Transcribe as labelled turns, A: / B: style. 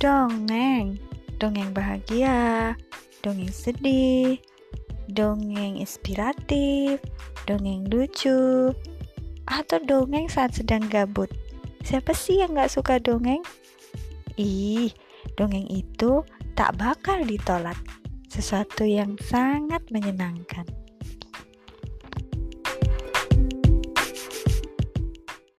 A: Dongeng, dongeng bahagia, dongeng sedih, dongeng inspiratif, dongeng lucu, atau dongeng saat sedang gabut. Siapa sih yang gak suka dongeng? Ih, dongeng itu tak bakal ditolak. Sesuatu yang sangat menyenangkan.